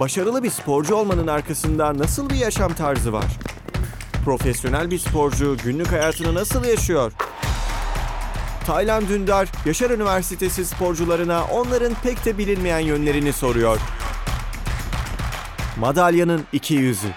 Başarılı bir sporcu olmanın arkasında nasıl bir yaşam tarzı var? Profesyonel bir sporcu günlük hayatını nasıl yaşıyor? Taylan Dündar, Yaşar Üniversitesi sporcularına onların pek de bilinmeyen yönlerini soruyor. Madalyanın iki yüzü.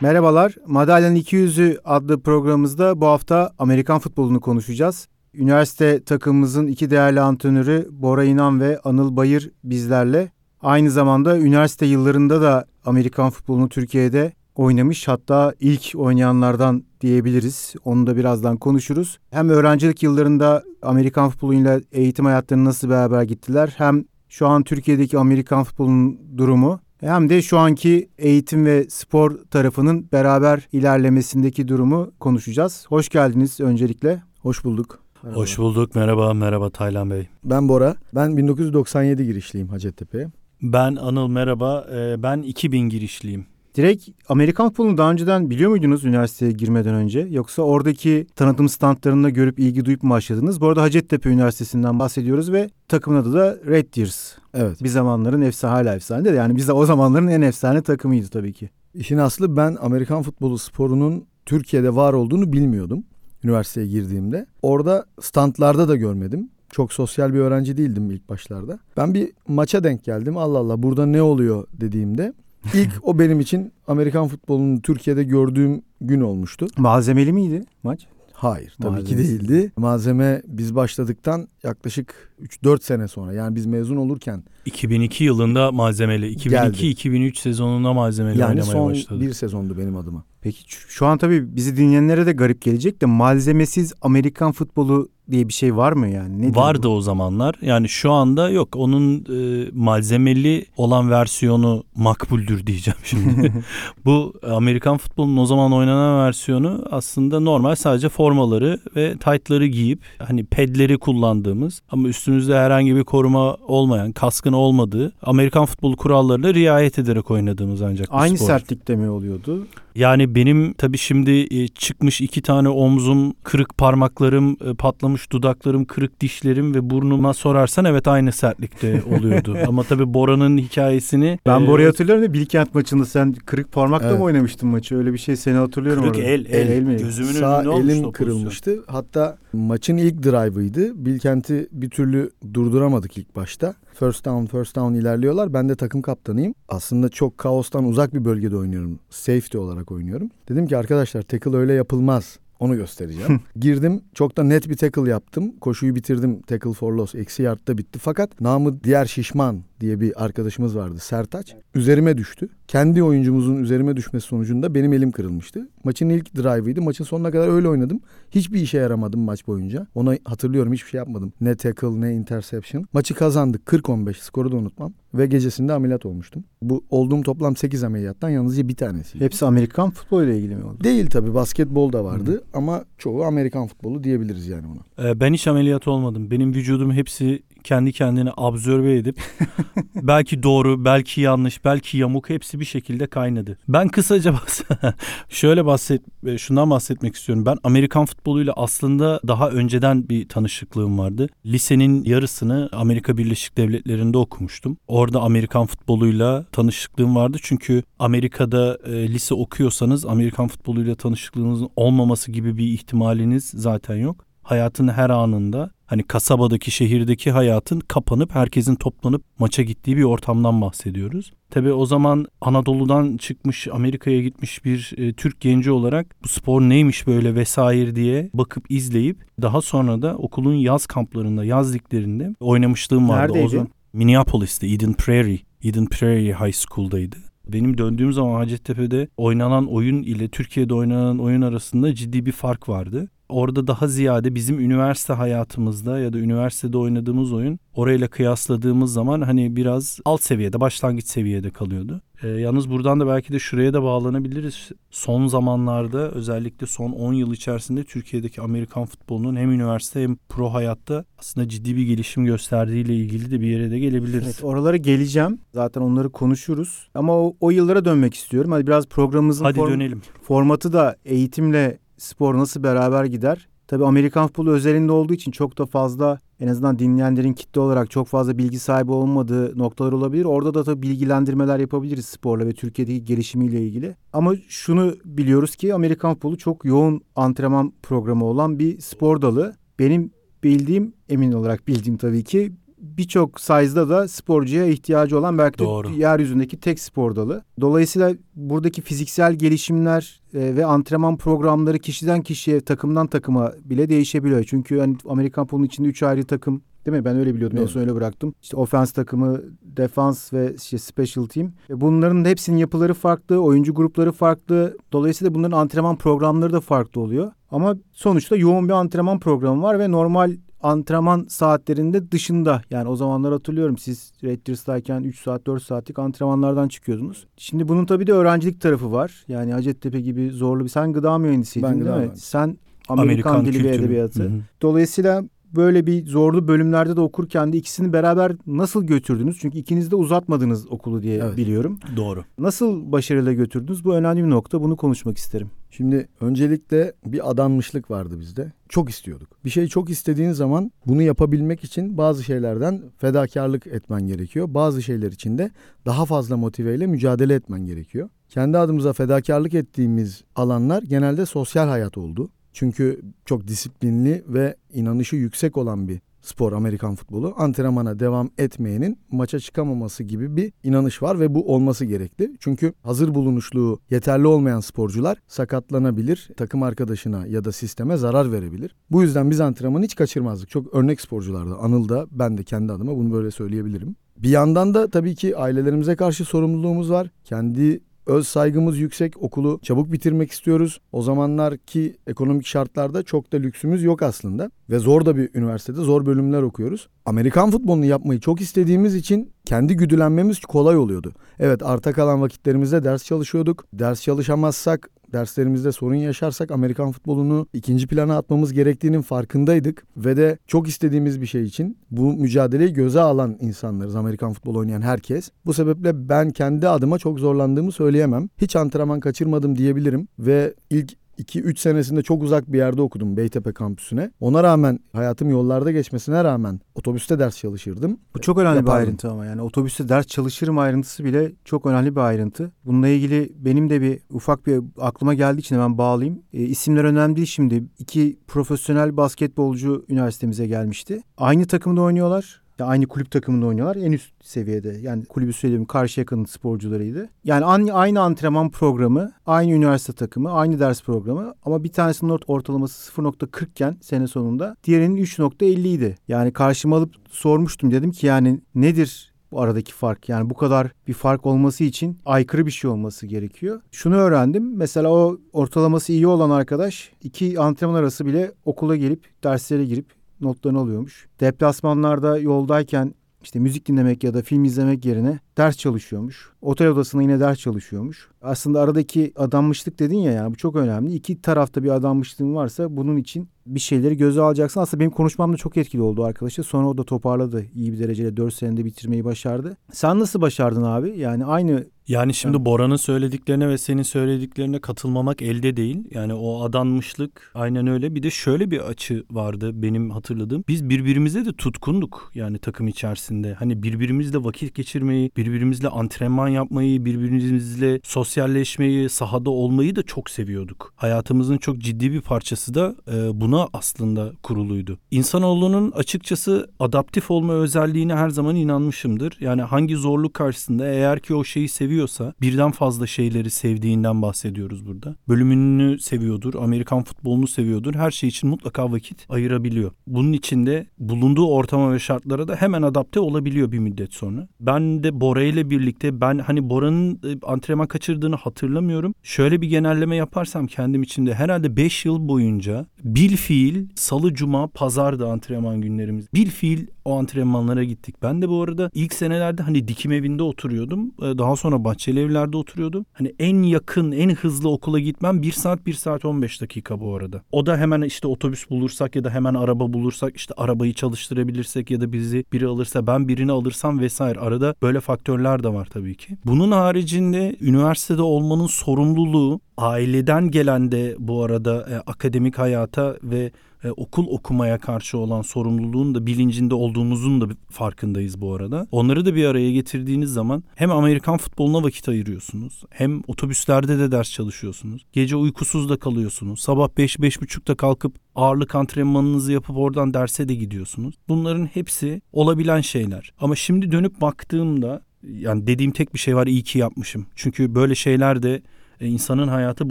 Merhabalar, Madalyanın 200'ü adlı programımızda bu hafta Amerikan futbolunu konuşacağız. Üniversite takımımızın iki değerli antrenörü Bora İnan ve Anıl Bayır bizlerle. Aynı zamanda üniversite yıllarında da Amerikan futbolunu Türkiye'de oynamış hatta ilk oynayanlardan diyebiliriz. Onu da birazdan konuşuruz. Hem öğrencilik yıllarında Amerikan futboluyla eğitim hayatlarını nasıl beraber gittiler hem şu an Türkiye'deki Amerikan futbolunun durumu hem de şu anki eğitim ve spor tarafının beraber ilerlemesindeki durumu konuşacağız. Hoş geldiniz öncelikle. Hoş bulduk. Merhaba. Hoş bulduk. Merhaba, merhaba Taylan Bey. Ben Bora. Ben 1997 girişliyim Hacettepe'ye. Ben Anıl, merhaba. Ee, ben 2000 girişliyim. Direkt Amerikan futbolunu daha önceden biliyor muydunuz üniversiteye girmeden önce? Yoksa oradaki tanıtım standlarında görüp ilgi duyup mu başladınız? Bu arada Hacettepe Üniversitesi'nden bahsediyoruz ve takımın adı da Red Deers. Evet. Bir zamanların efsane hala efsane de yani biz de o zamanların en efsane takımıydı tabii ki. İşin aslı ben Amerikan futbolu sporunun Türkiye'de var olduğunu bilmiyordum üniversiteye girdiğimde. Orada standlarda da görmedim. Çok sosyal bir öğrenci değildim ilk başlarda. Ben bir maça denk geldim. Allah Allah burada ne oluyor dediğimde ilk o benim için Amerikan futbolunun Türkiye'de gördüğüm gün olmuştu. Malzemeli miydi maç? Hayır tabii Malzemesi. ki değildi. Malzeme biz başladıktan yaklaşık 3-4 sene sonra yani biz mezun olurken 2002 yılında malzemeli 2002-2003 sezonunda malzemeli yani oynamaya son başladı. bir sezondu benim adıma. Peki şu an tabii bizi dinleyenlere de garip gelecek de malzemesiz Amerikan futbolu diye bir şey var mı yani? Ne Vardı o zamanlar. Yani şu anda yok. Onun e, malzemeli olan versiyonu makbuldür diyeceğim şimdi. Bu Amerikan futbolunun o zaman oynanan versiyonu aslında normal sadece formaları ve taytları giyip hani pedleri kullandığımız ama üstümüzde herhangi bir koruma olmayan, kaskın olmadığı Amerikan futbolu kurallarına riayet ederek oynadığımız ancak Aynı spor. sertlikte mi oluyordu? Yani benim tabii şimdi e, çıkmış iki tane omzum, kırık parmaklarım, e, patlamış dudaklarım, kırık dişlerim ve burnuma sorarsan evet aynı sertlikte oluyordu. Ama tabii Bora'nın hikayesini... Ben e, Bora'yı hatırlıyorum da Bilkent maçında sen kırık parmakla evet. mı oynamıştın maçı? Öyle bir şey seni hatırlıyorum. Kırık orada. el, el, el mi? Gözümün Sağ elim kırılmıştı. Hatta maçın ilk drive'ıydı. Bilkent'i bir türlü durduramadık ilk başta. First down, first down ilerliyorlar. Ben de takım kaptanıyım. Aslında çok kaostan uzak bir bölgede oynuyorum. Safety olarak oynuyorum. Dedim ki arkadaşlar tackle öyle yapılmaz. Onu göstereceğim. Girdim çok da net bir tackle yaptım. Koşuyu bitirdim. Tackle for loss. Eksi yardta bitti. Fakat namı diğer şişman diye bir arkadaşımız vardı Sertaç. Üzerime düştü. Kendi oyuncumuzun üzerime düşmesi sonucunda benim elim kırılmıştı. Maçın ilk drive'ıydı. Maçın sonuna kadar öyle oynadım. Hiçbir işe yaramadım maç boyunca. Ona hatırlıyorum hiçbir şey yapmadım. Ne tackle ne interception. Maçı kazandık 40-15 skoru da unutmam. Ve gecesinde ameliyat olmuştum. Bu olduğum toplam 8 ameliyattan yalnızca bir tanesi. Hepsi Amerikan futbolu ile ilgili mi oldu? Değil tabii basketbol da vardı Hı. ama çoğu Amerikan futbolu diyebiliriz yani ona. Ee, ben hiç ameliyat olmadım. Benim vücudum hepsi kendi kendine absorbe edip belki doğru, belki yanlış, belki yamuk hepsi bir şekilde kaynadı. Ben kısaca bahs şöyle bahset şundan bahsetmek istiyorum. Ben Amerikan futboluyla aslında daha önceden bir tanışıklığım vardı. Lisenin yarısını Amerika Birleşik Devletleri'nde okumuştum. Orada Amerikan futboluyla tanışıklığım vardı. Çünkü Amerika'da e, lise okuyorsanız Amerikan futboluyla tanışıklığınızın olmaması gibi bir ihtimaliniz zaten yok hayatın her anında hani kasabadaki şehirdeki hayatın kapanıp herkesin toplanıp maça gittiği bir ortamdan bahsediyoruz. Tabi o zaman Anadolu'dan çıkmış Amerika'ya gitmiş bir e, Türk genci olarak bu spor neymiş böyle vesaire diye bakıp izleyip daha sonra da okulun yaz kamplarında yaz liglerinde oynamışlığım vardı. Neredeydi? O zaman Minneapolis'te Eden Prairie, Eden Prairie High School'daydı. Benim döndüğüm zaman Hacettepe'de oynanan oyun ile Türkiye'de oynanan oyun arasında ciddi bir fark vardı orada daha ziyade bizim üniversite hayatımızda ya da üniversitede oynadığımız oyun orayla kıyasladığımız zaman hani biraz alt seviyede, başlangıç seviyede kalıyordu. E, yalnız buradan da belki de şuraya da bağlanabiliriz. Son zamanlarda özellikle son 10 yıl içerisinde Türkiye'deki Amerikan futbolunun hem üniversite hem pro hayatta aslında ciddi bir gelişim gösterdiğiyle ilgili de bir yere de gelebiliriz. Evet oralara geleceğim. Zaten onları konuşuruz. Ama o, o yıllara dönmek istiyorum. Hadi biraz programımızın Hadi form, dönelim. formatı da eğitimle spor nasıl beraber gider? Tabii Amerikan futbolu özelinde olduğu için çok da fazla en azından dinleyenlerin kitle olarak çok fazla bilgi sahibi olmadığı noktalar olabilir. Orada da tabii bilgilendirmeler yapabiliriz sporla ve Türkiye'deki gelişimiyle ilgili. Ama şunu biliyoruz ki Amerikan futbolu çok yoğun antrenman programı olan bir spor dalı. Benim bildiğim, emin olarak bildiğim tabii ki birçok size'da da sporcuya ihtiyacı olan belki de Doğru. yeryüzündeki tek spor dalı. Dolayısıyla buradaki fiziksel gelişimler e, ve antrenman programları kişiden kişiye, takımdan takıma bile değişebiliyor. Çünkü hani Amerikan futbolunun içinde üç ayrı takım Değil mi? Ben öyle biliyordum. En Doğru. son öyle bıraktım. İşte ofens takımı, defans ve işte special team. E, Bunların hepsinin yapıları farklı, oyuncu grupları farklı. Dolayısıyla bunların antrenman programları da farklı oluyor. Ama sonuçta yoğun bir antrenman programı var ve normal antrenman saatlerinde dışında. Yani o zamanlar hatırlıyorum siz Rangers'tayken 3 saat 4 saatlik antrenmanlardan çıkıyordunuz. Şimdi bunun tabii de öğrencilik tarafı var. Yani Hacettepe gibi zorlu bir... Sen gıda mühendisiydin Ben değil gıda mi? mühendisiyim. Sen Amerikan, dili ve kültürü. edebiyatı. Hı hı. Dolayısıyla böyle bir zorlu bölümlerde de okurken de ikisini beraber nasıl götürdünüz? Çünkü ikiniz de uzatmadınız okulu diye Evet. biliyorum. Doğru. Nasıl başarıyla götürdünüz? Bu önemli bir nokta. Bunu konuşmak isterim. Şimdi öncelikle bir adanmışlık vardı bizde. Çok istiyorduk. Bir şey çok istediğin zaman bunu yapabilmek için bazı şeylerden fedakarlık etmen gerekiyor. Bazı şeyler için de daha fazla motiveyle mücadele etmen gerekiyor. Kendi adımıza fedakarlık ettiğimiz alanlar genelde sosyal hayat oldu. Çünkü çok disiplinli ve inanışı yüksek olan bir spor Amerikan futbolu. Antrenmana devam etmeyenin maça çıkamaması gibi bir inanış var ve bu olması gerekli. Çünkü hazır bulunuşluğu yeterli olmayan sporcular sakatlanabilir, takım arkadaşına ya da sisteme zarar verebilir. Bu yüzden biz antrenmanı hiç kaçırmazdık. Çok örnek sporculardı. Anıl da ben de kendi adıma bunu böyle söyleyebilirim. Bir yandan da tabii ki ailelerimize karşı sorumluluğumuz var. Kendi öz saygımız yüksek. Okulu çabuk bitirmek istiyoruz. O zamanlarki ekonomik şartlarda çok da lüksümüz yok aslında. Ve zor da bir üniversitede zor bölümler okuyoruz. Amerikan futbolunu yapmayı çok istediğimiz için kendi güdülenmemiz kolay oluyordu. Evet arta kalan vakitlerimizde ders çalışıyorduk. Ders çalışamazsak derslerimizde sorun yaşarsak Amerikan futbolunu ikinci plana atmamız gerektiğinin farkındaydık ve de çok istediğimiz bir şey için bu mücadeleyi göze alan insanlarız Amerikan futbolu oynayan herkes. Bu sebeple ben kendi adıma çok zorlandığımı söyleyemem. Hiç antrenman kaçırmadım diyebilirim ve ilk 2-3 senesinde çok uzak bir yerde okudum Beytepe kampüsüne. Ona rağmen hayatım yollarda geçmesine rağmen otobüste ders çalışırdım. Bu çok önemli bir Yapardım. ayrıntı ama yani otobüste ders çalışırım ayrıntısı bile çok önemli bir ayrıntı. Bununla ilgili benim de bir ufak bir aklıma geldiği için hemen bağlayayım. E, isimler önemli değil şimdi. İki profesyonel basketbolcu üniversitemize gelmişti. Aynı takımda oynuyorlar. Ya aynı kulüp takımında oynuyorlar. En üst seviyede. Yani kulübü söyleyeyim karşı yakın sporcularıydı. Yani aynı, aynı antrenman programı, aynı üniversite takımı, aynı ders programı ama bir tanesinin ort- ortalaması 0.40 iken sene sonunda diğerinin 3.50 idi. Yani karşıma alıp sormuştum dedim ki yani nedir bu aradaki fark yani bu kadar bir fark olması için aykırı bir şey olması gerekiyor. Şunu öğrendim. Mesela o ortalaması iyi olan arkadaş iki antrenman arası bile okula gelip derslere girip notlarını alıyormuş. Deplasmanlarda yoldayken işte müzik dinlemek ya da film izlemek yerine ders çalışıyormuş. Otel odasında yine ders çalışıyormuş. Aslında aradaki adanmışlık dedin ya yani bu çok önemli. İki tarafta bir adanmışlığın varsa bunun için bir şeyleri göze alacaksın. Aslında benim konuşmam da çok etkili oldu arkadaşlar. Sonra o da toparladı. iyi bir dereceyle 4 senede bitirmeyi başardı. Sen nasıl başardın abi? Yani aynı Yani şimdi Bora'nın söylediklerine ve senin söylediklerine katılmamak elde değil. Yani o adanmışlık aynen öyle. Bir de şöyle bir açı vardı benim hatırladığım. Biz birbirimize de tutkunduk yani takım içerisinde. Hani birbirimizle vakit geçirmeyi, birbirimizle antrenman yapmayı, birbirimizle sosyalleşmeyi, sahada olmayı da çok seviyorduk. Hayatımızın çok ciddi bir parçası da e, buna aslında kuruluydu. İnsanoğlunun açıkçası adaptif olma özelliğine her zaman inanmışımdır. Yani hangi zorluk karşısında eğer ki o şeyi seviyorsa birden fazla şeyleri sevdiğinden bahsediyoruz burada. Bölümünü seviyordur, Amerikan futbolunu seviyordur. Her şey için mutlaka vakit ayırabiliyor. Bunun içinde bulunduğu ortama ve şartlara da hemen adapte olabiliyor bir müddet sonra. Ben de Bora ile birlikte ben hani Bora'nın e, antrenman kaçırdığını hatırlamıyorum. Şöyle bir genelleme yaparsam kendim için de herhalde 5 yıl boyunca bil fiil salı cuma pazarda antrenman günlerimiz. Bil fiil o antrenmanlara gittik. Ben de bu arada ilk senelerde hani dikim evinde oturuyordum. Ee, Daha sonra bahçeli evlerde oturuyordum. Hani en yakın, en hızlı okula gitmem 1 saat 1 saat 15 dakika bu arada. O da hemen işte otobüs bulursak ya da hemen araba bulursak işte arabayı çalıştırabilirsek ya da bizi biri alırsa ben birini alırsam vesaire. Arada böyle faktörler de var tabii ki. Bunun haricinde üniversitede olmanın sorumluluğu aileden gelen de bu arada e, akademik hayata ve e, okul okumaya karşı olan sorumluluğun da bilincinde olduğumuzun da farkındayız bu arada. Onları da bir araya getirdiğiniz zaman hem Amerikan futboluna vakit ayırıyorsunuz. Hem otobüslerde de ders çalışıyorsunuz. Gece uykusuz da kalıyorsunuz. Sabah 5-5.30'da kalkıp ağırlık antrenmanınızı yapıp oradan derse de gidiyorsunuz. Bunların hepsi olabilen şeyler. Ama şimdi dönüp baktığımda yani dediğim tek bir şey var iyi ki yapmışım. Çünkü böyle şeyler de insanın hayatı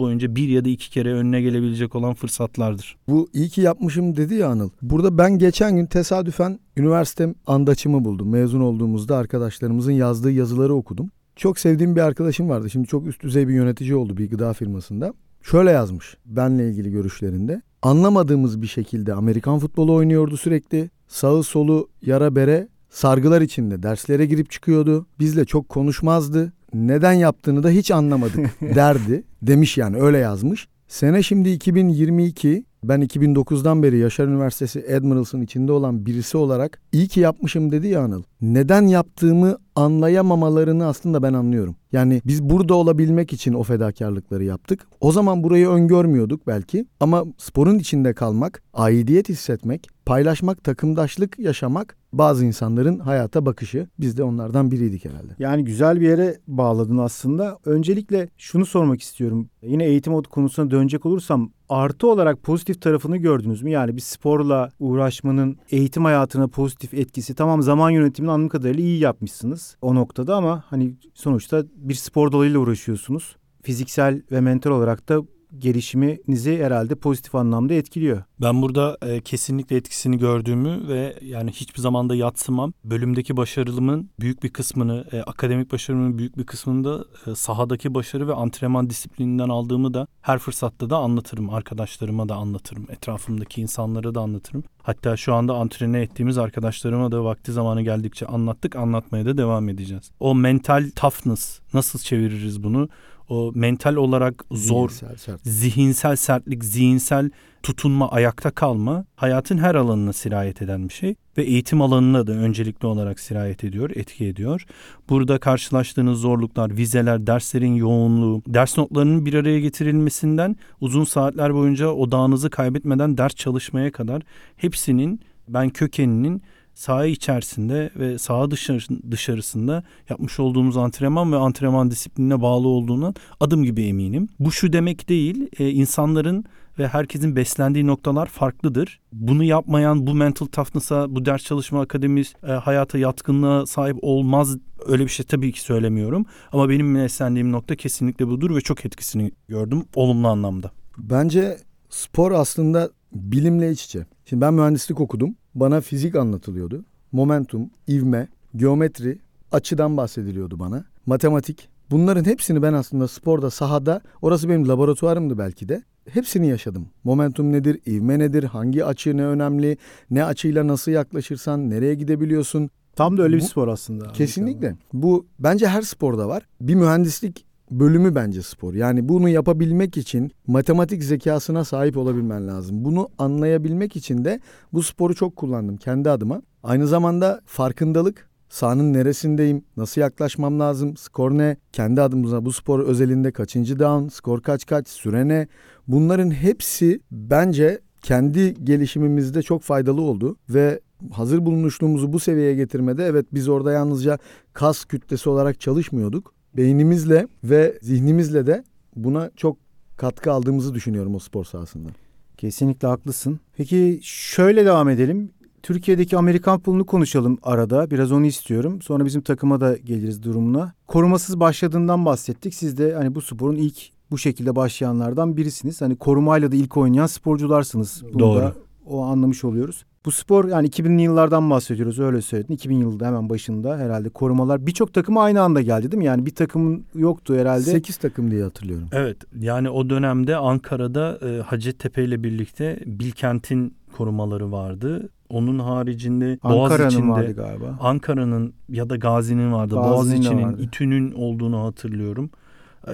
boyunca bir ya da iki kere önüne gelebilecek olan fırsatlardır. Bu iyi ki yapmışım dedi ya Anıl. Burada ben geçen gün tesadüfen üniversite andaçımı buldum. Mezun olduğumuzda arkadaşlarımızın yazdığı yazıları okudum. Çok sevdiğim bir arkadaşım vardı. Şimdi çok üst düzey bir yönetici oldu bir gıda firmasında. Şöyle yazmış benle ilgili görüşlerinde. Anlamadığımız bir şekilde Amerikan futbolu oynuyordu sürekli. Sağı solu yara bere sargılar içinde derslere girip çıkıyordu. Bizle çok konuşmazdı. Neden yaptığını da hiç anlamadık derdi. Demiş yani öyle yazmış. Sene şimdi 2022. Ben 2009'dan beri Yaşar Üniversitesi Admirals'ın içinde olan birisi olarak iyi ki yapmışım dedi ya Anıl. Neden yaptığımı anlayamamalarını aslında ben anlıyorum. Yani biz burada olabilmek için o fedakarlıkları yaptık. O zaman burayı öngörmüyorduk belki ama sporun içinde kalmak, aidiyet hissetmek, paylaşmak, takımdaşlık yaşamak bazı insanların hayata bakışı. Biz de onlardan biriydik herhalde. Yani güzel bir yere bağladın aslında. Öncelikle şunu sormak istiyorum. Yine eğitim konusuna dönecek olursam artı olarak pozitif tarafını gördünüz mü? Yani bir sporla uğraşmanın eğitim hayatına pozitif etkisi. Tamam zaman yönetimini anladığım kadarıyla iyi yapmışsınız o noktada ama hani sonuçta bir spor dalıyla uğraşıyorsunuz. Fiziksel ve mental olarak da gelişiminizi herhalde pozitif anlamda etkiliyor. Ben burada e, kesinlikle etkisini gördüğümü ve yani hiçbir zamanda yatsımam. Bölümdeki başarılımın büyük bir kısmını, e, akademik başarımın büyük bir kısmını da e, sahadaki başarı ve antrenman disiplininden aldığımı da her fırsatta da anlatırım. Arkadaşlarıma da anlatırım. Etrafımdaki insanlara da anlatırım. Hatta şu anda antrene ettiğimiz arkadaşlarıma da vakti zamanı geldikçe anlattık, anlatmaya da devam edeceğiz. O mental toughness nasıl çeviririz bunu? O mental olarak zor, zihinsel, sert. zihinsel sertlik, zihinsel tutunma, ayakta kalma hayatın her alanına sirayet eden bir şey ve eğitim alanına da öncelikli olarak sirayet ediyor, etki ediyor. Burada karşılaştığınız zorluklar, vizeler, derslerin yoğunluğu, ders notlarının bir araya getirilmesinden uzun saatler boyunca odağınızı kaybetmeden ders çalışmaya kadar hepsinin ben kökeninin saha içerisinde ve saha dışarı, dışarısında yapmış olduğumuz antrenman ve antrenman disiplinine bağlı olduğunu adım gibi eminim. Bu şu demek değil, e, insanların ve herkesin beslendiği noktalar farklıdır. Bunu yapmayan bu mental toughness'a, bu ders çalışma akademisi e, hayata yatkınlığa sahip olmaz öyle bir şey tabii ki söylemiyorum. Ama benim beslendiğim nokta kesinlikle budur ve çok etkisini gördüm olumlu anlamda. Bence spor aslında bilimle iç içe. Şimdi ben mühendislik okudum. Bana fizik anlatılıyordu. Momentum, ivme, geometri, açıdan bahsediliyordu bana. Matematik. Bunların hepsini ben aslında sporda, sahada, orası benim laboratuvarımdı belki de. Hepsini yaşadım. Momentum nedir, ivme nedir, hangi açı ne önemli, ne açıyla nasıl yaklaşırsan nereye gidebiliyorsun. Tam da öyle bir spor aslında. Kesinlikle. Bu bence her sporda var. Bir mühendislik bölümü bence spor. Yani bunu yapabilmek için matematik zekasına sahip olabilmen lazım. Bunu anlayabilmek için de bu sporu çok kullandım kendi adıma. Aynı zamanda farkındalık, sahanın neresindeyim, nasıl yaklaşmam lazım, skor ne, kendi adımıza bu spor özelinde kaçıncı down, skor kaç kaç, süre ne. Bunların hepsi bence kendi gelişimimizde çok faydalı oldu ve hazır bulunuşluğumuzu bu seviyeye getirmede evet biz orada yalnızca kas kütlesi olarak çalışmıyorduk beynimizle ve zihnimizle de buna çok katkı aldığımızı düşünüyorum o spor sahasında. Kesinlikle haklısın. Peki şöyle devam edelim. Türkiye'deki Amerikan futbolunu konuşalım arada. Biraz onu istiyorum. Sonra bizim takıma da geliriz durumuna. Korumasız başladığından bahsettik. Siz de hani bu sporun ilk bu şekilde başlayanlardan birisiniz. Hani korumayla da ilk oynayan sporcularsınız. Bunu Doğru. Da o anlamış oluyoruz. Bu spor yani 2000'li yıllardan bahsediyoruz öyle söyledin. 2000 yılında hemen başında herhalde korumalar birçok takım aynı anda geldi değil mi? Yani bir takımın yoktu herhalde. 8 takım diye hatırlıyorum. Evet yani o dönemde Ankara'da e, Hacettepe ile birlikte Bilkent'in korumaları vardı. Onun haricinde Ankara'nın vardı galiba. Ankara'nın ya da Gazi'nin vardı. Gazi'nin Boğaziçi'nin, İTÜ'nün olduğunu hatırlıyorum.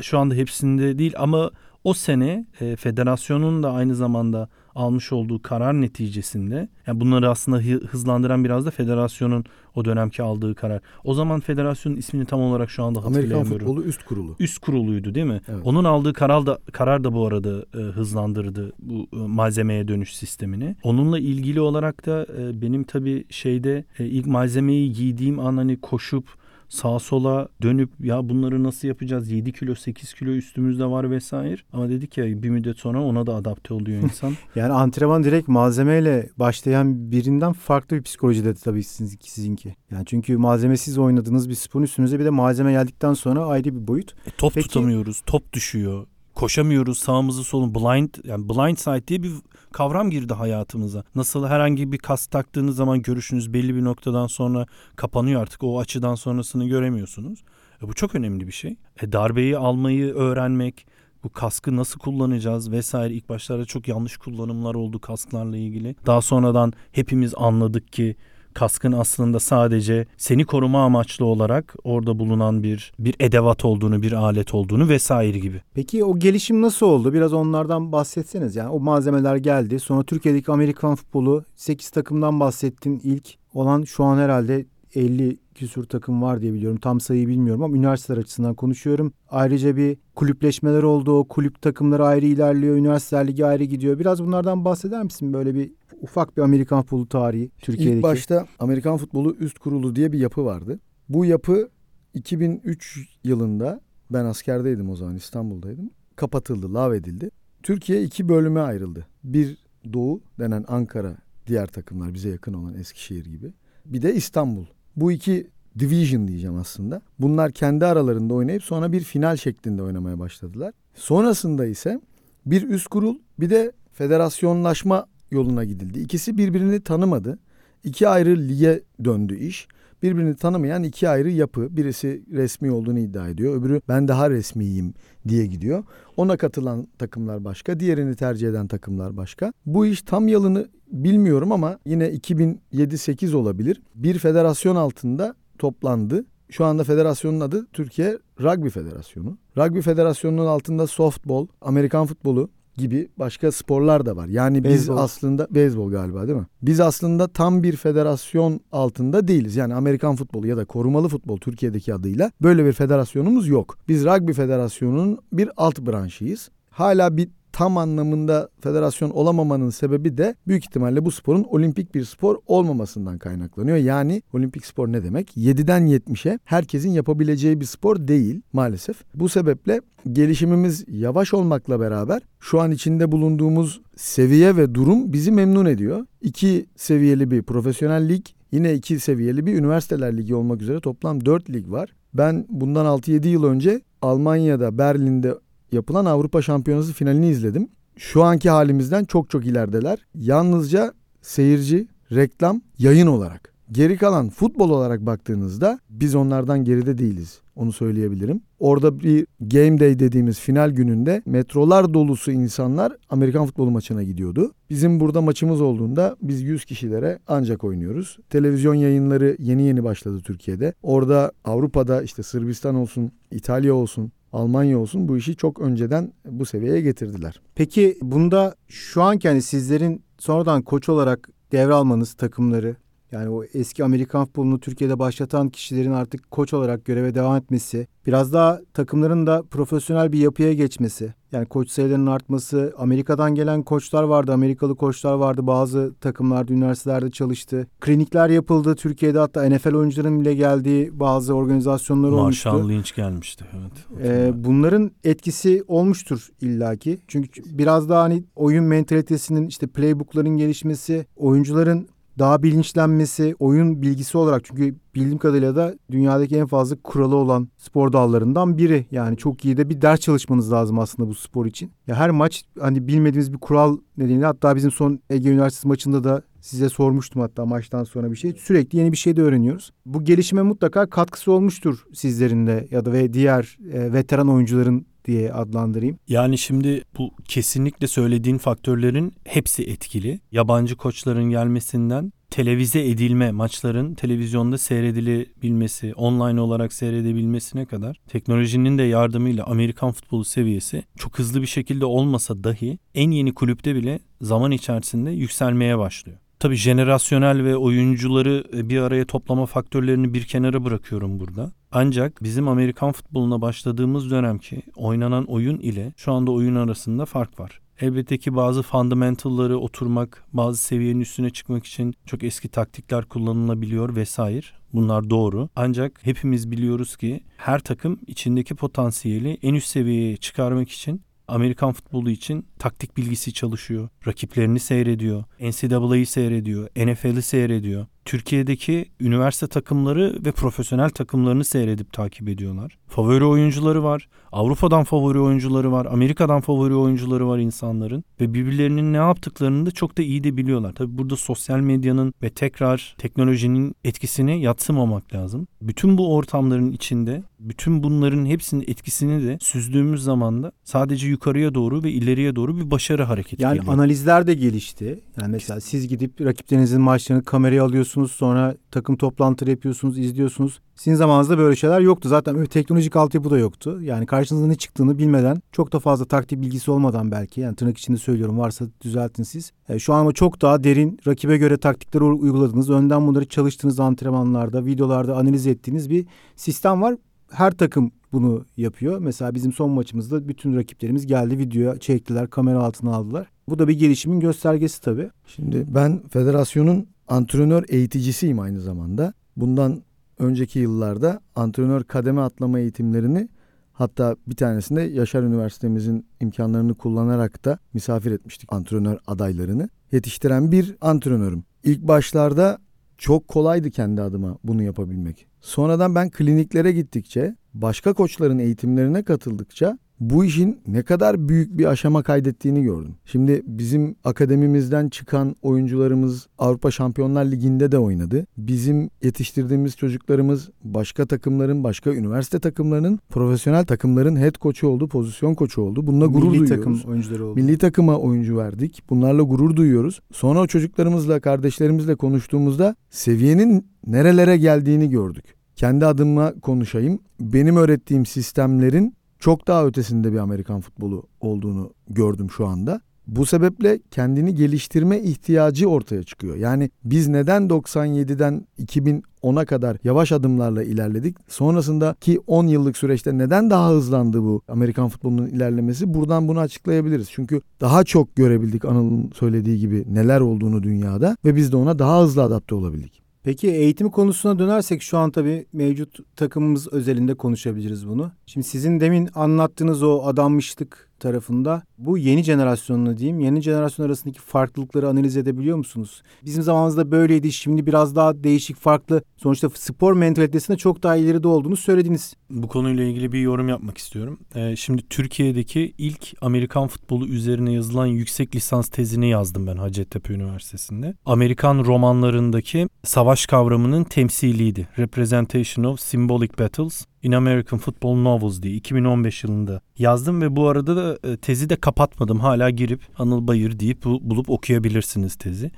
Şu anda hepsinde değil ama o sene e, federasyonun da aynı zamanda almış olduğu karar neticesinde yani bunları aslında hızlandıran biraz da federasyonun o dönemki aldığı karar. O zaman federasyonun ismini tam olarak şu anda hatırlayamıyorum. Amerikan Futbolu Üst Kurulu. Üst kuruluydu değil mi? Evet. Onun aldığı karar da karar da bu arada e, hızlandırdı bu e, malzemeye dönüş sistemini. Onunla ilgili olarak da e, benim tabii şeyde e, ilk malzemeyi giydiğim an hani koşup sağa sola dönüp ya bunları nasıl yapacağız 7 kilo 8 kilo üstümüzde var vesaire. Ama dedik ya bir müddet sonra ona da adapte oluyor insan. yani antrenman direkt malzemeyle başlayan birinden farklı bir psikolojide tabii sizinki. sizinki. Yani çünkü malzemesiz oynadığınız bir sporun üstünüze bir de malzeme geldikten sonra ayrı bir boyut. E, top Peki, tutamıyoruz, top düşüyor koşamıyoruz sağımızı solun blind yani blind side diye bir kavram girdi hayatımıza. Nasıl herhangi bir kas taktığınız zaman görüşünüz belli bir noktadan sonra kapanıyor artık o açıdan sonrasını göremiyorsunuz. E bu çok önemli bir şey. E darbeyi almayı öğrenmek, bu kaskı nasıl kullanacağız vesaire ilk başlarda çok yanlış kullanımlar oldu kasklarla ilgili. Daha sonradan hepimiz anladık ki kaskın aslında sadece seni koruma amaçlı olarak orada bulunan bir bir edevat olduğunu, bir alet olduğunu vesaire gibi. Peki o gelişim nasıl oldu? Biraz onlardan bahsetseniz. Yani o malzemeler geldi. Sonra Türkiye'deki Amerikan futbolu 8 takımdan bahsettin. İlk olan şu an herhalde 50 küsur takım var diye biliyorum. Tam sayıyı bilmiyorum ama üniversiteler açısından konuşuyorum. Ayrıca bir kulüpleşmeler oldu. Kulüp takımları ayrı ilerliyor. Üniversiteler ligi ayrı gidiyor. Biraz bunlardan bahseder misin? Böyle bir ufak bir Amerikan futbolu tarihi Türkiye'deki. İlk başta Amerikan futbolu üst kurulu diye bir yapı vardı. Bu yapı 2003 yılında ben askerdeydim o zaman İstanbul'daydım. Kapatıldı, lav edildi. Türkiye iki bölüme ayrıldı. Bir Doğu denen Ankara, diğer takımlar bize yakın olan Eskişehir gibi. Bir de İstanbul. Bu iki division diyeceğim aslında. Bunlar kendi aralarında oynayıp sonra bir final şeklinde oynamaya başladılar. Sonrasında ise bir üst kurul bir de federasyonlaşma yoluna gidildi. İkisi birbirini tanımadı. İki ayrı lige döndü iş. Birbirini tanımayan iki ayrı yapı. Birisi resmi olduğunu iddia ediyor. Öbürü ben daha resmiyim diye gidiyor. Ona katılan takımlar başka. Diğerini tercih eden takımlar başka. Bu iş tam yalını bilmiyorum ama yine 2007-8 olabilir. Bir federasyon altında toplandı. Şu anda federasyonun adı Türkiye Rugby Federasyonu. Rugby Federasyonu'nun altında softball, Amerikan futbolu, gibi başka sporlar da var. Yani biz beyzbol. aslında beyzbol galiba değil mi? Biz aslında tam bir federasyon altında değiliz. Yani Amerikan futbolu ya da korumalı futbol Türkiye'deki adıyla böyle bir federasyonumuz yok. Biz rugby federasyonunun bir alt branşıyız. Hala bir tam anlamında federasyon olamamanın sebebi de büyük ihtimalle bu sporun olimpik bir spor olmamasından kaynaklanıyor. Yani olimpik spor ne demek? 7'den 70'e herkesin yapabileceği bir spor değil maalesef. Bu sebeple gelişimimiz yavaş olmakla beraber şu an içinde bulunduğumuz seviye ve durum bizi memnun ediyor. İki seviyeli bir profesyonel lig, yine iki seviyeli bir üniversiteler ligi olmak üzere toplam dört lig var. Ben bundan 6-7 yıl önce Almanya'da, Berlin'de yapılan Avrupa Şampiyonası finalini izledim. Şu anki halimizden çok çok ilerideler. Yalnızca seyirci, reklam, yayın olarak. Geri kalan futbol olarak baktığınızda biz onlardan geride değiliz. Onu söyleyebilirim. Orada bir game day dediğimiz final gününde metrolar dolusu insanlar Amerikan futbolu maçına gidiyordu. Bizim burada maçımız olduğunda biz 100 kişilere ancak oynuyoruz. Televizyon yayınları yeni yeni başladı Türkiye'de. Orada Avrupa'da işte Sırbistan olsun, İtalya olsun, Almanya olsun bu işi çok önceden bu seviyeye getirdiler. Peki bunda şu anki hani sizlerin sonradan koç olarak devralmanız takımları yani o eski Amerikan futbolunu Türkiye'de başlatan kişilerin artık koç olarak göreve devam etmesi, biraz daha takımların da profesyonel bir yapıya geçmesi. Yani koç sayılarının artması, Amerika'dan gelen koçlar vardı, Amerikalı koçlar vardı. Bazı takımlarda, üniversitelerde çalıştı. Klinikler yapıldı. Türkiye'de hatta NFL oyuncuların bile geldiği bazı organizasyonlar Marshall olmuştu. Marshall Lynch gelmişti. Evet. Ee, bunların etkisi olmuştur illaki. Çünkü biraz daha hani oyun mentalitesinin işte playbookların gelişmesi, oyuncuların daha bilinçlenmesi, oyun bilgisi olarak çünkü bildiğim kadarıyla da dünyadaki en fazla kuralı olan spor dallarından biri. Yani çok iyi de bir ders çalışmanız lazım aslında bu spor için. Ya her maç hani bilmediğimiz bir kural nedeniyle hatta bizim son Ege Üniversitesi maçında da size sormuştum hatta maçtan sonra bir şey. Sürekli yeni bir şey de öğreniyoruz. Bu gelişime mutlaka katkısı olmuştur sizlerin de ya da ve diğer e, veteran oyuncuların diye adlandırayım. Yani şimdi bu kesinlikle söylediğin faktörlerin hepsi etkili. Yabancı koçların gelmesinden televize edilme maçların televizyonda seyredilebilmesi, online olarak seyredebilmesine kadar teknolojinin de yardımıyla Amerikan futbolu seviyesi çok hızlı bir şekilde olmasa dahi en yeni kulüpte bile zaman içerisinde yükselmeye başlıyor. Tabii jenerasyonel ve oyuncuları e, bir araya toplama faktörlerini bir kenara bırakıyorum burada. Ancak bizim Amerikan futboluna başladığımız dönemki oynanan oyun ile şu anda oyun arasında fark var. Elbette ki bazı fundamentalları oturmak, bazı seviyenin üstüne çıkmak için çok eski taktikler kullanılabiliyor vesaire. Bunlar doğru. Ancak hepimiz biliyoruz ki her takım içindeki potansiyeli en üst seviyeye çıkarmak için Amerikan futbolu için taktik bilgisi çalışıyor. Rakiplerini seyrediyor. NCAA'yı seyrediyor. NFL'i seyrediyor. Türkiye'deki üniversite takımları ve profesyonel takımlarını seyredip takip ediyorlar. Favori oyuncuları var. Avrupa'dan favori oyuncuları var. Amerika'dan favori oyuncuları var insanların. Ve birbirlerinin ne yaptıklarını da çok da iyi de biliyorlar. Tabi burada sosyal medyanın ve tekrar teknolojinin etkisini yatsımamak lazım. Bütün bu ortamların içinde bütün bunların hepsinin etkisini de süzdüğümüz zaman da sadece yukarıya doğru ve ileriye doğru bir başarı hareketi yani geliyor. analizler de gelişti. Yani mesela siz gidip rakiplerinizin maçlarını kameraya alıyorsunuz sonra takım toplantıları yapıyorsunuz, izliyorsunuz. Sizin zamanınızda böyle şeyler yoktu. Zaten öyle teknolojik altyapı da yoktu. Yani karşınızda ne çıktığını bilmeden, çok da fazla taktik bilgisi olmadan belki. Yani tırnak içinde söylüyorum varsa düzeltin siz. E, şu an ama çok daha derin, rakibe göre taktikleri uyguladığınız, önden bunları çalıştığınız antrenmanlarda, videolarda analiz ettiğiniz bir sistem var. Her takım bunu yapıyor. Mesela bizim son maçımızda bütün rakiplerimiz geldi videoya çektiler, kamera altına aldılar. Bu da bir gelişimin göstergesi tabii. Şimdi ben federasyonun antrenör eğiticisiyim aynı zamanda. Bundan önceki yıllarda antrenör kademe atlama eğitimlerini hatta bir tanesinde Yaşar Üniversitemizin imkanlarını kullanarak da misafir etmiştik antrenör adaylarını. Yetiştiren bir antrenörüm. İlk başlarda çok kolaydı kendi adıma bunu yapabilmek. Sonradan ben kliniklere gittikçe, başka koçların eğitimlerine katıldıkça bu işin ne kadar büyük bir aşama kaydettiğini gördüm. Şimdi bizim akademimizden çıkan oyuncularımız Avrupa Şampiyonlar Ligi'nde de oynadı. Bizim yetiştirdiğimiz çocuklarımız başka takımların, başka üniversite takımlarının, profesyonel takımların head koçu oldu, pozisyon koçu oldu. Bununla gurur Milli duyuyoruz. takım oyuncuları oldu. Milli takıma oyuncu verdik. Bunlarla gurur duyuyoruz. Sonra o çocuklarımızla, kardeşlerimizle konuştuğumuzda seviyenin nerelere geldiğini gördük. Kendi adıma konuşayım. Benim öğrettiğim sistemlerin çok daha ötesinde bir Amerikan futbolu olduğunu gördüm şu anda. Bu sebeple kendini geliştirme ihtiyacı ortaya çıkıyor. Yani biz neden 97'den 2010'a kadar yavaş adımlarla ilerledik? Sonrasındaki 10 yıllık süreçte neden daha hızlandı bu Amerikan futbolunun ilerlemesi? Buradan bunu açıklayabiliriz. Çünkü daha çok görebildik Anıl'ın söylediği gibi neler olduğunu dünyada ve biz de ona daha hızlı adapte olabildik. Peki eğitim konusuna dönersek şu an tabii mevcut takımımız özelinde konuşabiliriz bunu. Şimdi sizin demin anlattığınız o adanmışlık tarafında bu yeni jenerasyonla diyeyim yeni jenerasyon arasındaki farklılıkları analiz edebiliyor musunuz? Bizim zamanımızda böyleydi şimdi biraz daha değişik farklı sonuçta spor mentalitesinde çok daha ileride olduğunu söylediniz. Bu konuyla ilgili bir yorum yapmak istiyorum. Ee, şimdi Türkiye'deki ilk Amerikan futbolu üzerine yazılan yüksek lisans tezini yazdım ben Hacettepe Üniversitesi'nde. Amerikan romanlarındaki savaş kavramının temsiliydi. Representation of Symbolic Battles in American Football Novels diye 2015 yılında yazdım ve bu arada da e, tezi de kapatmadım. Hala girip Anıl Bayır deyip bulup okuyabilirsiniz tezi.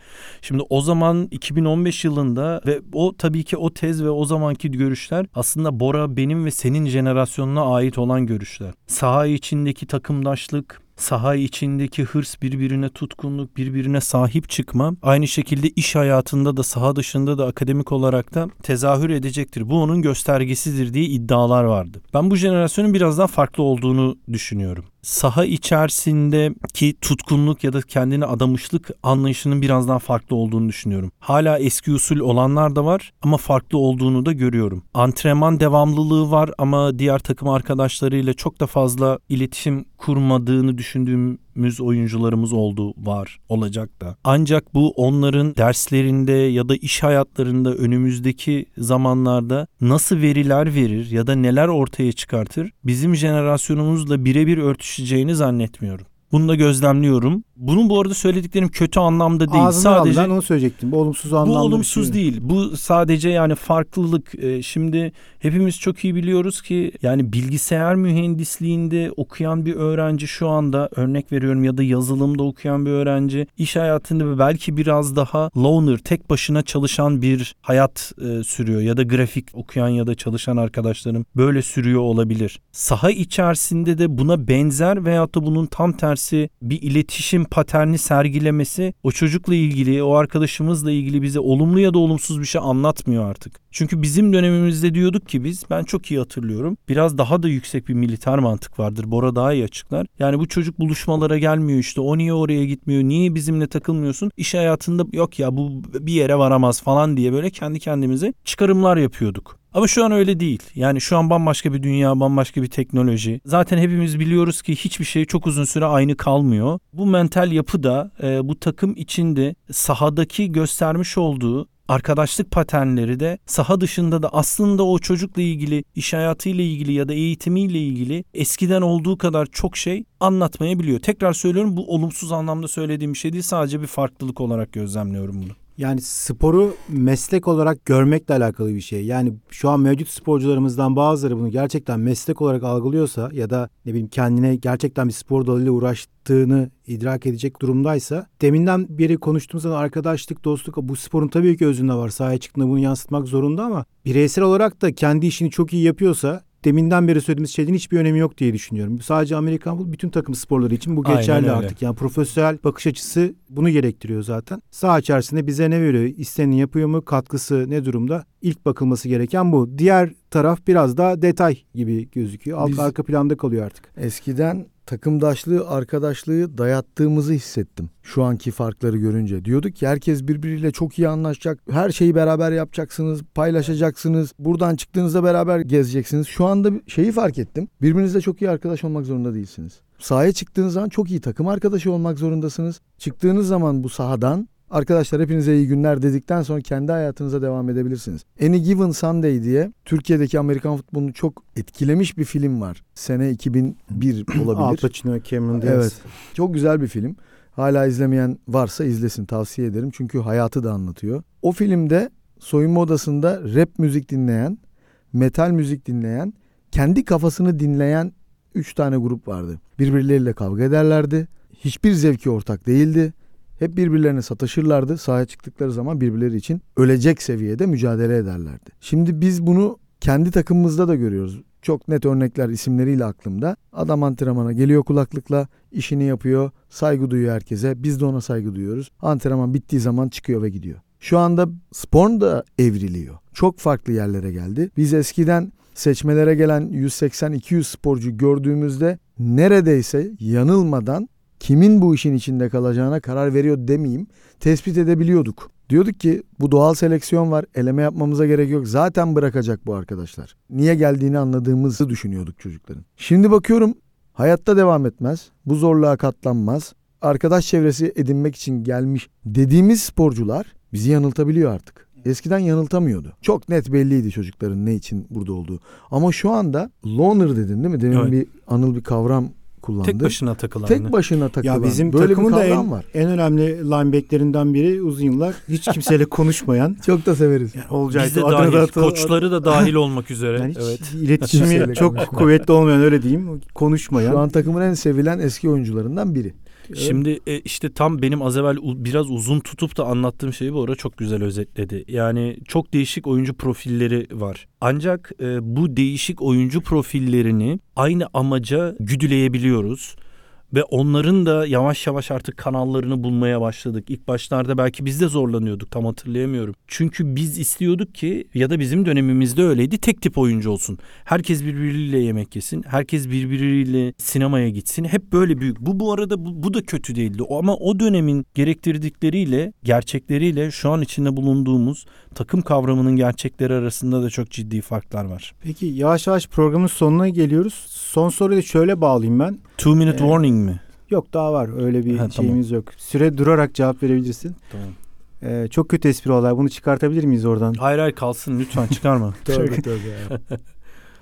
Şimdi o zaman 2015 yılında ve o tabii ki o tez ve o zamanki görüşler aslında Bora benim ve senin jenerasyonuna ait olan görüşler. Saha içindeki takımdaşlık, saha içindeki hırs, birbirine tutkunluk, birbirine sahip çıkma aynı şekilde iş hayatında da saha dışında da akademik olarak da tezahür edecektir. Bu onun göstergesidir diye iddialar vardı. Ben bu jenerasyonun biraz daha farklı olduğunu düşünüyorum. Saha içerisindeki tutkunluk ya da kendine adamışlık anlayışının biraz daha farklı olduğunu düşünüyorum. Hala eski usul olanlar da var ama farklı olduğunu da görüyorum. Antrenman devamlılığı var ama diğer takım arkadaşlarıyla çok da fazla iletişim kurmadığını düşündüğümüz oyuncularımız oldu, var, olacak da. Ancak bu onların derslerinde ya da iş hayatlarında önümüzdeki zamanlarda nasıl veriler verir ya da neler ortaya çıkartır bizim jenerasyonumuzla birebir örtüşeceğini zannetmiyorum. Bunu da gözlemliyorum. Bunun bu arada söylediklerim kötü anlamda değil. Ağzından sadece aldın, ben onu söyleyecektim. Bu olumsuz anlamda. bu olumsuz şey. değil. Bu sadece yani farklılık. Ee, Şimdi hepimiz çok iyi biliyoruz ki yani bilgisayar mühendisliğinde okuyan bir öğrenci şu anda örnek veriyorum ya da yazılımda okuyan bir öğrenci iş hayatında belki biraz daha loner, tek başına çalışan bir hayat e, sürüyor ya da grafik okuyan ya da çalışan arkadaşlarım böyle sürüyor olabilir. Saha içerisinde de buna benzer veyahut da bunun tam tersi bir iletişim paterni sergilemesi o çocukla ilgili, o arkadaşımızla ilgili bize olumlu ya da olumsuz bir şey anlatmıyor artık. Çünkü bizim dönemimizde diyorduk ki biz, ben çok iyi hatırlıyorum. Biraz daha da yüksek bir militer mantık vardır. Bora daha iyi açıklar. Yani bu çocuk buluşmalara gelmiyor işte. O niye oraya gitmiyor? Niye bizimle takılmıyorsun? İş hayatında yok ya bu bir yere varamaz falan diye böyle kendi kendimize çıkarımlar yapıyorduk. Ama şu an öyle değil. Yani şu an bambaşka bir dünya, bambaşka bir teknoloji. Zaten hepimiz biliyoruz ki hiçbir şey çok uzun süre aynı kalmıyor. Bu mental yapı da e, bu takım içinde sahadaki göstermiş olduğu arkadaşlık paternleri de saha dışında da aslında o çocukla ilgili, iş hayatıyla ilgili ya da eğitimiyle ilgili eskiden olduğu kadar çok şey anlatmayabiliyor. Tekrar söylüyorum bu olumsuz anlamda söylediğim bir şey değil. Sadece bir farklılık olarak gözlemliyorum bunu. Yani sporu meslek olarak görmekle alakalı bir şey. Yani şu an mevcut sporcularımızdan bazıları bunu gerçekten meslek olarak algılıyorsa ya da ne bileyim kendine gerçekten bir spor dalıyla uğraştığını idrak edecek durumdaysa deminden beri konuştuğumuz arkadaşlık, dostluk bu sporun tabii ki özünde var. Sahaya çıktığında bunu yansıtmak zorunda ama bireysel olarak da kendi işini çok iyi yapıyorsa deminden beri söylediğimiz şeylerin hiçbir önemi yok diye düşünüyorum. Sadece Amerikan futbolu bütün takım sporları için bu geçerli artık. Yani profesyonel bakış açısı bunu gerektiriyor zaten. Saha içerisinde bize ne veriyor? İsteneni yapıyor mu? Katkısı ne durumda? İlk bakılması gereken bu. Diğer taraf biraz daha detay gibi gözüküyor. Alt Biz- arka planda kalıyor artık. Eskiden takımdaşlığı, arkadaşlığı dayattığımızı hissettim. Şu anki farkları görünce. Diyorduk ki herkes birbiriyle çok iyi anlaşacak. Her şeyi beraber yapacaksınız, paylaşacaksınız. Buradan çıktığınızda beraber gezeceksiniz. Şu anda şeyi fark ettim. Birbirinizle çok iyi arkadaş olmak zorunda değilsiniz. Sahaya çıktığınız zaman çok iyi takım arkadaşı olmak zorundasınız. Çıktığınız zaman bu sahadan Arkadaşlar hepinize iyi günler dedikten sonra kendi hayatınıza devam edebilirsiniz. Any Given Sunday diye Türkiye'deki Amerikan futbolunu çok etkilemiş bir film var. Sene 2001 Al olabilir. Pacino, Cameron Diaz. Evet. Çok güzel bir film. Hala izlemeyen varsa izlesin tavsiye ederim. Çünkü hayatı da anlatıyor. O filmde soyunma odasında rap müzik dinleyen, metal müzik dinleyen, kendi kafasını dinleyen 3 tane grup vardı. Birbirleriyle kavga ederlerdi. Hiçbir zevki ortak değildi. Hep birbirlerine sataşırlardı. Sahaya çıktıkları zaman birbirleri için ölecek seviyede mücadele ederlerdi. Şimdi biz bunu kendi takımımızda da görüyoruz. Çok net örnekler isimleriyle aklımda. Adam antrenmana geliyor kulaklıkla, işini yapıyor, saygı duyuyor herkese. Biz de ona saygı duyuyoruz. Antrenman bittiği zaman çıkıyor ve gidiyor. Şu anda spor da evriliyor. Çok farklı yerlere geldi. Biz eskiden seçmelere gelen 180-200 sporcu gördüğümüzde neredeyse yanılmadan kimin bu işin içinde kalacağına karar veriyor demeyeyim tespit edebiliyorduk. Diyorduk ki bu doğal seleksiyon var eleme yapmamıza gerek yok zaten bırakacak bu arkadaşlar. Niye geldiğini anladığımızı düşünüyorduk çocukların. Şimdi bakıyorum hayatta devam etmez bu zorluğa katlanmaz arkadaş çevresi edinmek için gelmiş dediğimiz sporcular bizi yanıltabiliyor artık. Eskiden yanıltamıyordu. Çok net belliydi çocukların ne için burada olduğu. Ama şu anda loner dedin değil mi? Demin Evet. bir anıl bir kavram kullandı. Tek başına takılan. Tek başına takılan. Ya bizim böyle takımın da en, var. en önemli linebacklerinden biri uzun yıllar hiç kimseyle konuşmayan. Çok da severiz. Yani Olcay Biz de da dahil, atı- koçları da dahil olmak üzere. Yani evet. iletişimi çok konuşmayan. kuvvetli olmayan öyle diyeyim. Konuşmayan. Şu an takımın en sevilen eski oyuncularından biri. Şimdi e, işte tam benim az evvel biraz uzun tutup da anlattığım şeyi bu ara çok güzel özetledi. Yani çok değişik oyuncu profilleri var. Ancak e, bu değişik oyuncu profillerini aynı amaca güdüleyebiliyoruz. Ve onların da yavaş yavaş artık kanallarını bulmaya başladık. İlk başlarda belki biz de zorlanıyorduk tam hatırlayamıyorum. Çünkü biz istiyorduk ki ya da bizim dönemimizde öyleydi tek tip oyuncu olsun. Herkes birbiriyle yemek yesin. Herkes birbiriyle sinemaya gitsin. Hep böyle büyük. Bu bu arada bu, bu da kötü değildi. Ama o dönemin gerektirdikleriyle, gerçekleriyle şu an içinde bulunduğumuz takım kavramının gerçekleri arasında da çok ciddi farklar var. Peki yavaş yavaş programın sonuna geliyoruz. Son soruyu şöyle bağlayayım ben. Two minute Ee, warning mi? Yok daha var öyle bir Ha, tamam. şeyimiz yok. Süre durarak cevap verebilirsin. Tamam. Ee, çok kötü espri olay. Bunu çıkartabilir miyiz oradan? Hayır hayır kalsın lütfen çıkarma. Tövbe tövbe.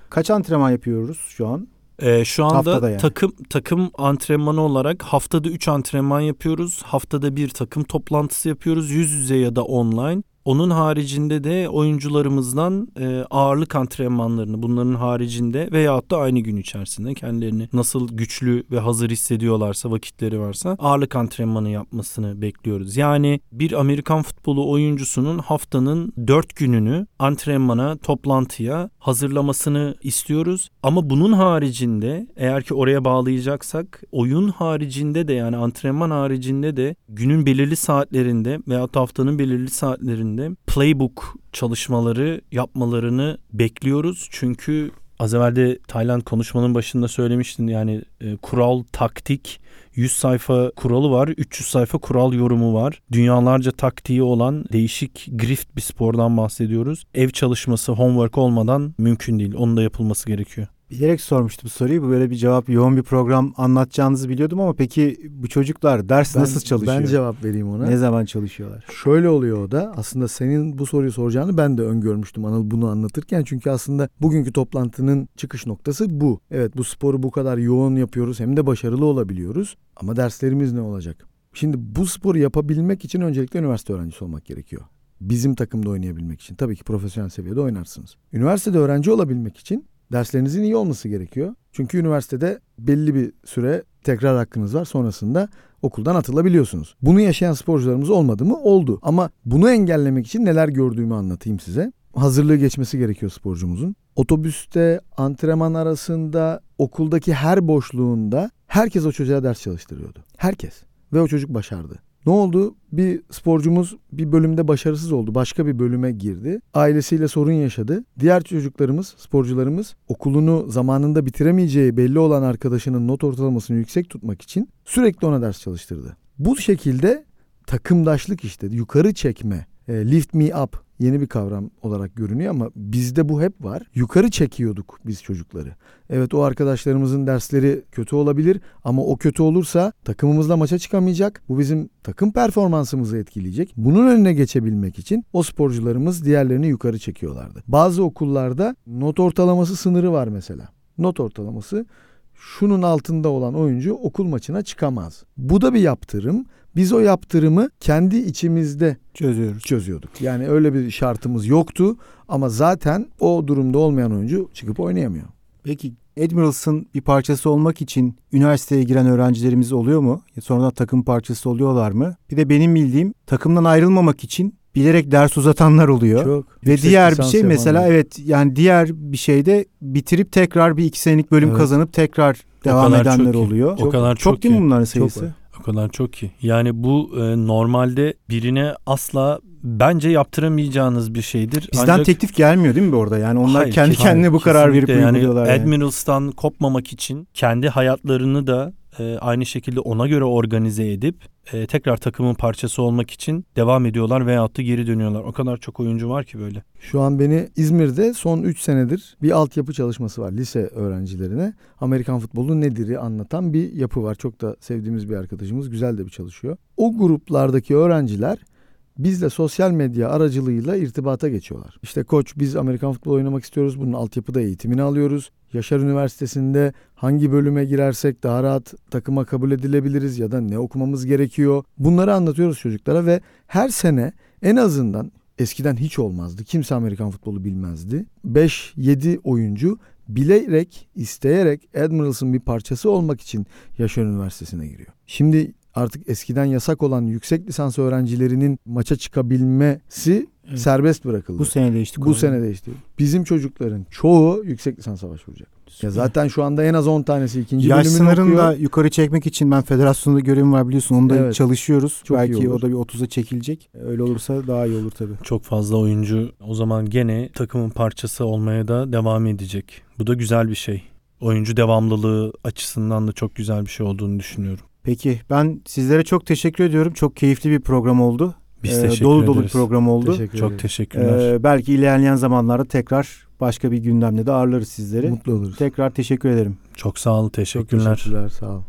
Kaç antrenman yapıyoruz şu an? Ee, şu anda Haftada yani. takım takım antrenmanı olarak haftada 3 antrenman yapıyoruz. Haftada bir takım toplantısı yapıyoruz yüz yüze ya da online. Onun haricinde de oyuncularımızdan e, ağırlık antrenmanlarını bunların haricinde veyahut da aynı gün içerisinde kendilerini nasıl güçlü ve hazır hissediyorlarsa vakitleri varsa ağırlık antrenmanı yapmasını bekliyoruz. Yani bir Amerikan futbolu oyuncusunun haftanın 4 gününü antrenmana, toplantıya hazırlamasını istiyoruz. Ama bunun haricinde eğer ki oraya bağlayacaksak oyun haricinde de yani antrenman haricinde de günün belirli saatlerinde veyahut haftanın belirli saatlerinde playbook çalışmaları yapmalarını bekliyoruz. Çünkü az evvel de Tayland konuşmanın başında söylemiştin yani e, kural, taktik 100 sayfa kuralı var, 300 sayfa kural yorumu var. Dünyalarca taktiği olan değişik grift bir spordan bahsediyoruz. Ev çalışması, homework olmadan mümkün değil. Onun da yapılması gerekiyor. Bilerek sormuştum soruyu. Bu böyle bir cevap, yoğun bir program anlatacağınızı biliyordum ama peki bu çocuklar ders nasıl çalışıyor? Ben cevap vereyim ona. Ne zaman çalışıyorlar? Şöyle oluyor o da aslında senin bu soruyu soracağını ben de öngörmüştüm Anıl bunu anlatırken. Çünkü aslında bugünkü toplantının çıkış noktası bu. Evet bu sporu bu kadar yoğun yapıyoruz hem de başarılı olabiliyoruz. Ama derslerimiz ne olacak? Şimdi bu sporu yapabilmek için öncelikle üniversite öğrencisi olmak gerekiyor. Bizim takımda oynayabilmek için. Tabii ki profesyonel seviyede oynarsınız. Üniversitede öğrenci olabilmek için derslerinizin iyi olması gerekiyor. Çünkü üniversitede belli bir süre tekrar hakkınız var. Sonrasında okuldan atılabiliyorsunuz. Bunu yaşayan sporcularımız olmadı mı? Oldu. Ama bunu engellemek için neler gördüğümü anlatayım size. Hazırlığı geçmesi gerekiyor sporcumuzun. Otobüste, antrenman arasında, okuldaki her boşluğunda herkes o çocuğa ders çalıştırıyordu. Herkes. Ve o çocuk başardı. Ne oldu? Bir sporcumuz bir bölümde başarısız oldu. Başka bir bölüme girdi. Ailesiyle sorun yaşadı. Diğer çocuklarımız, sporcularımız okulunu zamanında bitiremeyeceği belli olan arkadaşının not ortalamasını yüksek tutmak için sürekli ona ders çalıştırdı. Bu şekilde takımdaşlık işte yukarı çekme, e, lift me up yeni bir kavram olarak görünüyor ama bizde bu hep var. Yukarı çekiyorduk biz çocukları. Evet o arkadaşlarımızın dersleri kötü olabilir ama o kötü olursa takımımızla maça çıkamayacak. Bu bizim takım performansımızı etkileyecek. Bunun önüne geçebilmek için o sporcularımız diğerlerini yukarı çekiyorlardı. Bazı okullarda not ortalaması sınırı var mesela. Not ortalaması şunun altında olan oyuncu okul maçına çıkamaz. Bu da bir yaptırım. Biz o yaptırımı kendi içimizde Çözüyoruz. çözüyorduk. Yani öyle bir şartımız yoktu ama zaten o durumda olmayan oyuncu çıkıp oynayamıyor. Peki Admirals'ın bir parçası olmak için üniversiteye giren öğrencilerimiz oluyor mu? Sonradan takım parçası oluyorlar mı? Bir de benim bildiğim takımdan ayrılmamak için bilerek ders uzatanlar oluyor. Çok. Ve diğer bir şey mesela yapanlar. evet yani diğer bir şeyde bitirip tekrar bir iki senelik bölüm Evet. kazanıp tekrar devam edenler çok oluyor. O kadar çok, çok değil mi bunların Çok sayısı? var. O kadar çok ki. Yani bu e, normalde birine asla bence yaptıramayacağınız bir şeydir. Bizden Ancak- teklif gelmiyor değil mi orada? Yani onlar Hayır, kendi kesinlikle. kendine bu karar verip yani uyguluyorlar. Yani. Admirals'tan kopmamak için kendi hayatlarını da e, aynı şekilde ona göre organize edip e, tekrar takımın parçası olmak için devam ediyorlar veyahut da geri dönüyorlar. O kadar çok oyuncu var ki böyle. Şu an beni İzmir'de son 3 senedir bir altyapı çalışması var lise öğrencilerine. Amerikan futbolu nedir'i anlatan bir yapı var. Çok da sevdiğimiz bir arkadaşımız. Güzel de bir çalışıyor. O gruplardaki öğrenciler bizle sosyal medya aracılığıyla irtibata geçiyorlar. İşte koç biz Amerikan futbolu oynamak istiyoruz. Bunun altyapıda eğitimini alıyoruz. Yaşar Üniversitesi'nde hangi bölüme girersek daha rahat takıma kabul edilebiliriz ya da ne okumamız gerekiyor. Bunları anlatıyoruz çocuklara ve her sene en azından eskiden hiç olmazdı. Kimse Amerikan futbolu bilmezdi. 5-7 oyuncu bilerek, isteyerek Admirals'ın bir parçası olmak için Yaşar Üniversitesi'ne giriyor. Şimdi artık eskiden yasak olan yüksek lisans öğrencilerinin maça çıkabilmesi Evet. serbest bırakıldı. Bu sene değişti. Bu sene değişti. Bizim çocukların çoğu yüksek lisansa başvuracak. Ya zaten şu anda en az 10 tanesi ikinci Yaş bölümünü sınırını okuyor. da yukarı çekmek için ben federasyonda görevim var biliyorsun. Onu da Evet. çalışıyoruz. Çok iyi Belki olur. o da bir 30'a çekilecek. Öyle olursa daha iyi olur tabii. Çok fazla oyuncu o zaman gene takımın parçası olmaya da devam edecek. Bu da güzel bir şey. Oyuncu devamlılığı açısından da çok güzel bir şey olduğunu düşünüyorum. Peki ben sizlere çok teşekkür ediyorum. Çok keyifli bir program oldu. Biz Ee, teşekkür dolu dolu bir ederiz. program oldu. Teşekkür Çok ederim. teşekkürler. Ee, belki ilerleyen zamanlarda tekrar başka bir gündemde de ağırlarız sizleri. Mutlu oluruz. Tekrar teşekkür ederim. çok sağ olun. Çok Teşekkürler. teşekkürler. Sağ ol.